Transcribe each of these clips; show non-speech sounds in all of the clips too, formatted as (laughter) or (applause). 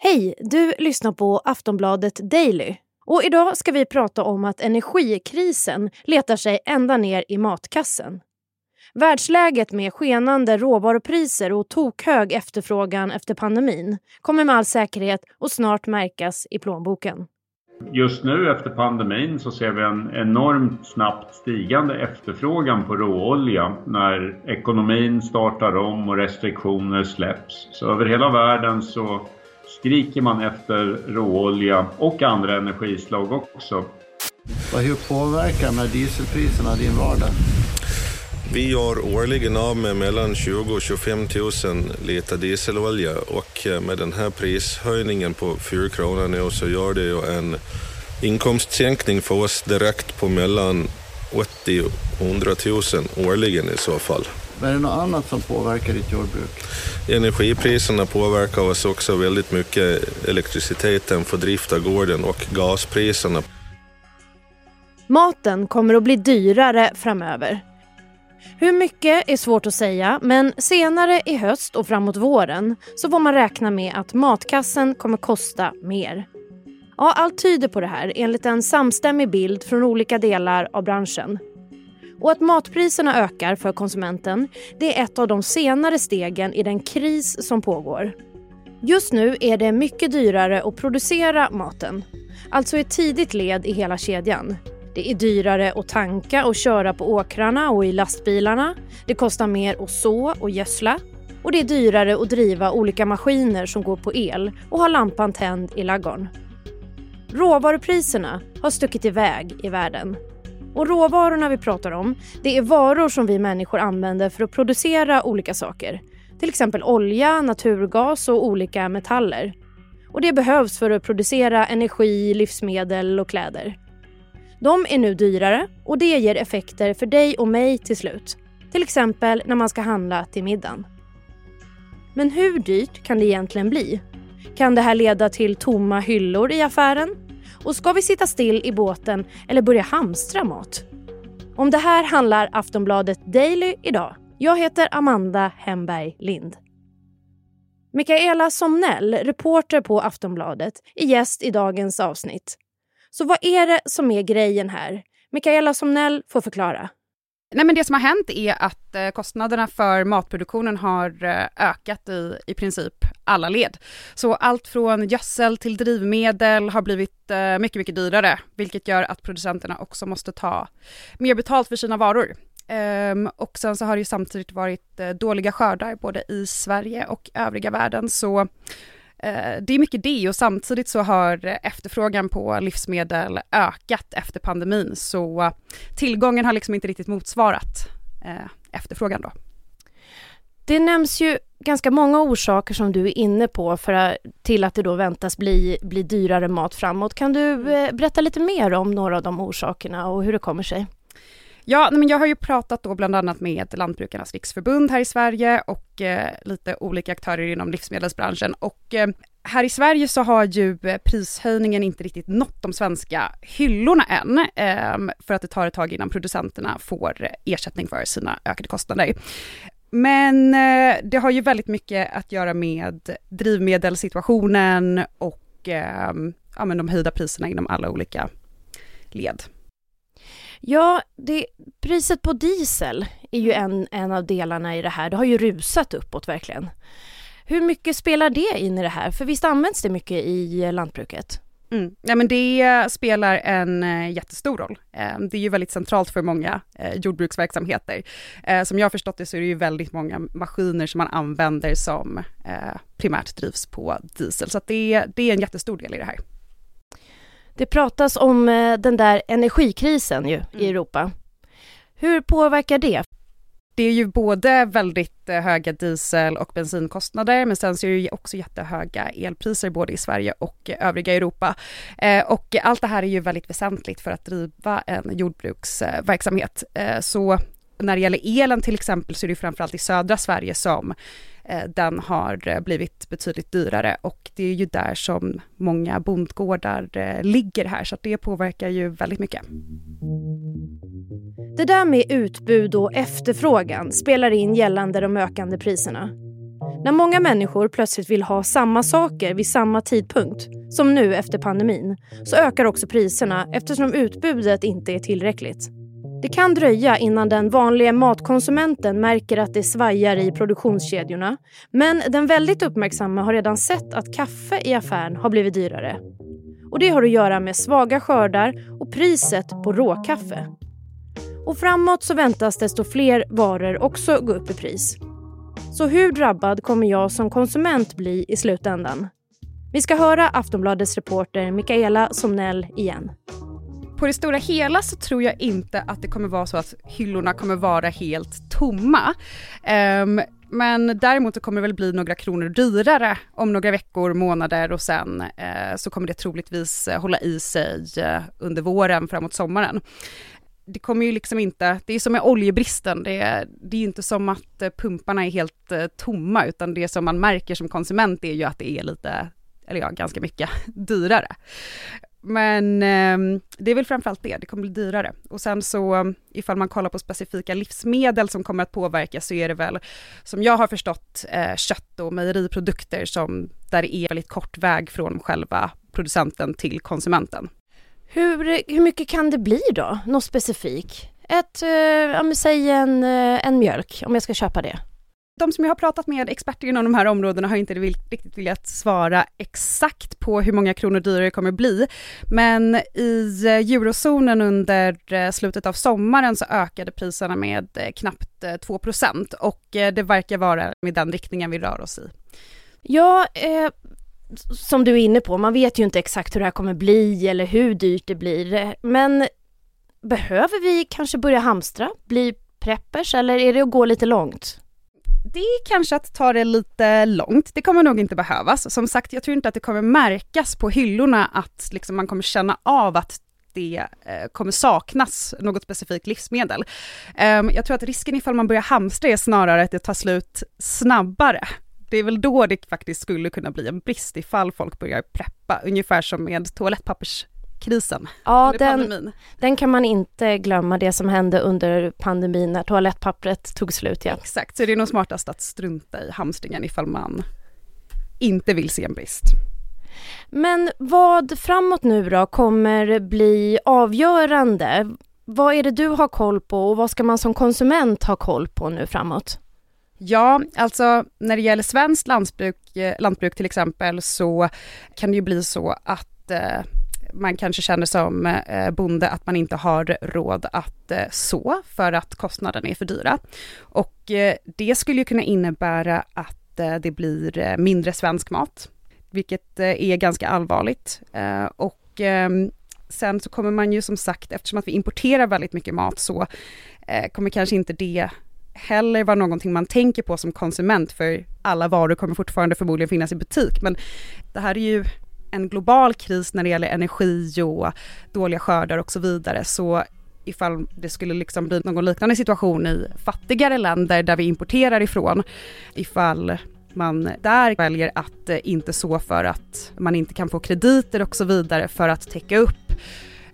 Hej! Du lyssnar på Aftonbladet Daily. Och idag ska vi prata om att energikrisen letar sig ända ner i matkassen. Världsläget med skenande råvarupriser och tokhög efterfrågan efter pandemin kommer med all säkerhet att snart märkas i plånboken. Just nu efter pandemin så ser vi en enormt snabbt stigande efterfrågan på råolja när ekonomin startar om och restriktioner släpps. Så över hela världen så skriker man efter råolja och andra energislag också. Hur påverkar här dieselpriserna din vardag? Vi gör årligen av med mellan 20 och 25 000 liter dieselolja och eh, med den här prishöjningen på 4 kronor nu så gör det ju en inkomstsänkning för oss direkt på mellan 80 och 100 000 årligen i så fall. Men är det något annat som påverkar ditt jordbruk? Energipriserna påverkar oss också väldigt mycket, elektriciteten för drift av gården och gaspriserna. Maten kommer att bli dyrare framöver. Hur mycket är svårt att säga, men senare i höst och framåt våren så får man räkna med att matkassen kommer kosta mer. Ja, allt tyder på det här enligt en samstämmig bild från olika delar av branschen. Och att matpriserna ökar för konsumenten det är ett av de senare stegen i den kris som pågår. Just nu är det mycket dyrare att producera maten, alltså ett tidigt led i hela kedjan. Det är dyrare att tanka och köra på åkrarna och i lastbilarna. Det kostar mer att så och gödsla. Och det är dyrare att driva olika maskiner som går på el och ha lampan tänd i laggorn. Råvarupriserna har stuckit iväg i världen. Och råvarorna vi pratar om, det är varor som vi människor använder för att producera olika saker. Till exempel olja, naturgas och olika metaller. Och det behövs för att producera energi, livsmedel och kläder. De är nu dyrare och det ger effekter för dig och mig till slut. Till exempel när man ska handla till middagen. Men hur dyrt kan det egentligen bli? Kan det här leda till tomma hyllor i affären? Och ska vi sitta still i båten eller börja hamstra mat? Om det här handlar Aftonbladet Daily idag. Jag heter Amanda Hemberg Lind. Mikaela Somnell, reporter på Aftonbladet, är gäst i dagens avsnitt. Så vad är det som är grejen här? Mikaela Somnell får förklara. Nej, men det som har hänt är att eh, kostnaderna för matproduktionen har eh, ökat i, i princip alla led. Så allt från gödsel till drivmedel har blivit eh, mycket, mycket dyrare, vilket gör att producenterna också måste ta mer betalt för sina varor. Ehm, och sen så har det ju samtidigt varit dåliga skördar både i Sverige och övriga världen, så det är mycket det och samtidigt så har efterfrågan på livsmedel ökat efter pandemin så tillgången har liksom inte riktigt motsvarat eh, efterfrågan då. Det nämns ju ganska många orsaker som du är inne på för, till att det då väntas bli, bli dyrare mat framåt. Kan du eh, berätta lite mer om några av de orsakerna och hur det kommer sig? Ja, men jag har ju pratat då bland annat med Lantbrukarnas riksförbund här i Sverige och eh, lite olika aktörer inom livsmedelsbranschen och eh, här i Sverige så har ju eh, prishöjningen inte riktigt nått de svenska hyllorna än, eh, för att det tar ett tag innan producenterna får ersättning för sina ökade kostnader. Men eh, det har ju väldigt mycket att göra med drivmedelssituationen och ehm, ja, men de höjda priserna inom alla olika led. Ja, det, priset på diesel är ju en, en av delarna i det här. Det har ju rusat uppåt verkligen. Hur mycket spelar det in i det här? För visst används det mycket i lantbruket? Mm. Ja, men det spelar en eh, jättestor roll. Ehm, det är ju väldigt centralt för många eh, jordbruksverksamheter. Eh, som jag har förstått det så är det ju väldigt många maskiner som man använder som primärt drivs på diesel. Så det, det är en jättestor del i det här. Det pratas om eh, den där energikrisen ju mm. i Europa. Hur påverkar det? Det är ju både väldigt eh, höga diesel och bensinkostnader, men sen så är det ju också jättehöga elpriser både i Sverige och övriga Europa. Eh, och allt det här är ju väldigt väsentligt för att driva en jordbruksverksamhet. Så när det gäller elen till exempel så är det framförallt i södra Sverige som Eh, den har eh, blivit betydligt dyrare och det är ju där som många bondgårdar eh, ligger här, så det påverkar ju väldigt mycket. Det där med utbud och efterfrågan spelar in gällande de ökande priserna. När många människor plötsligt vill ha samma saker vid samma tidpunkt, som nu efter pandemin, så ökar också priserna eftersom utbudet inte är tillräckligt. Det kan dröja innan den vanliga matkonsumenten märker att det svajar i produktionskedjorna. Men den väldigt uppmärksamma har redan sett att kaffe i affären har blivit dyrare. Och Det har att göra med svaga skördar och priset på råkaffe. Och framåt så väntas desto fler varor också gå upp i pris. Så hur drabbad kommer jag som konsument bli i slutändan? Vi ska höra Aftonbladets reporter Mikaela Somnell igen. På det stora hela så tror jag inte att det kommer vara så att hyllorna kommer vara helt tomma. Um, men däremot så kommer det väl bli några kronor dyrare om några veckor, månader och sen eh, så kommer det troligtvis eh, hålla i sig eh, under våren framåt sommaren. Det kommer ju liksom inte, det är som med oljebristen, det är, det är inte som att eh, pumparna är helt eh, tomma utan det som man märker som konsument är ju att det är lite, eller ja, ganska mycket (laughs) dyrare. Men eh, det är väl framförallt det, det kommer bli dyrare. Och sen så ifall man kollar på specifika livsmedel som kommer att påverkas så är det väl, som jag har förstått, eh, kött och mejeriprodukter som, där det är väldigt kort väg från själva producenten till konsumenten. Hur, hur mycket kan det bli då, något specifikt? Ett, eh, säg en, eh, en mjölk, om jag ska köpa det de som jag har pratat med, experter inom de här områdena, har inte riktigt velat svara exakt på hur många kronor dyrare det kommer bli. Men i eh, eurozonen under eh, slutet av sommaren så ökade priserna med eh, knappt 2% och det verkar vara med den riktningen vi rör oss i. Ja, eh, som du är inne på, man vet ju inte exakt hur det här kommer bli eller hur dyrt det blir. Men behöver vi kanske börja hamstra, bli preppers eller är det att gå lite långt? Det är kanske att ta det lite långt. Det kommer nog inte behövas. Som sagt, jag tror inte att det kommer märkas på hyllorna att liksom man kommer känna av att det eh, kommer saknas något specifikt livsmedel. Ehm, jag tror att risken ifall man börjar hamstra är snarare att det tar slut snabbare. Det är väl då det faktiskt skulle kunna bli en brist ifall folk börjar preppa, ungefär som med toalettpappers krisen. Ja, den, den, kan man inte glömma, det som hände under pandemin när toalettpappret tog slut. Ja. Exakt, så det är nog smartast att strunta i hamstringen ifall man inte vill se en brist. Men vad framåt nu då kommer bli avgörande? Vad är det du har koll på och vad ska man som konsument ha koll på nu framåt? Ja, alltså när det gäller svenskt lantbruk, eh, lantbruk till exempel så kan det ju bli så att eh, man kanske känner som eh, bonde att man inte har råd att eh, så för att kostnaderna är för dyra. Och eh, det skulle ju kunna innebära att det blir mindre svensk mat, vilket är ganska allvarligt. Och ehm, sen så kommer man ju som sagt, eftersom att vi importerar väldigt mycket mat så kommer kanske inte det heller vara någonting man tänker på som konsument, för alla varor kommer fortfarande förmodligen finnas i butik. Men det här är ju en global kris när det gäller energi och dåliga skördar och så vidare, så ifall det skulle liksom bli någon liknande situation i fattigare länder där vi importerar ifrån, ifall man där väljer att eh, inte så för att man inte kan få krediter och så vidare för att täcka upp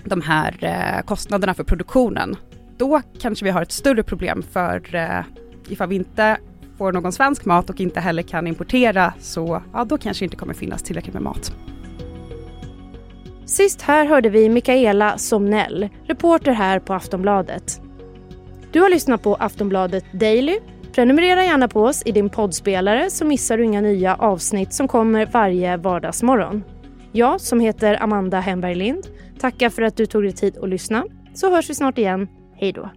de här eh, kostnaderna för produktionen. Då kanske vi har ett större problem för eh, ifall vi inte får någon svensk mat och inte heller kan importera så ja, då kanske det inte kommer finnas tillräckligt med mat. Sist här hörde vi Mikaela Somnell, reporter här på Aftonbladet. Du har lyssnat på Aftonbladet Daily. Prenumerera gärna på oss i din poddspelare så missar du inga nya avsnitt som kommer varje vardagsmorgon. Jag som heter Amanda Hemberg Lind tackar för att du tog dig tid att lyssna. Så hörs vi snart igen. Hej då.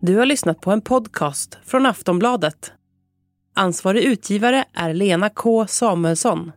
Du har lyssnat på en podcast från Aftonbladet. Ansvarig utgivare är Lena K Samuelsson.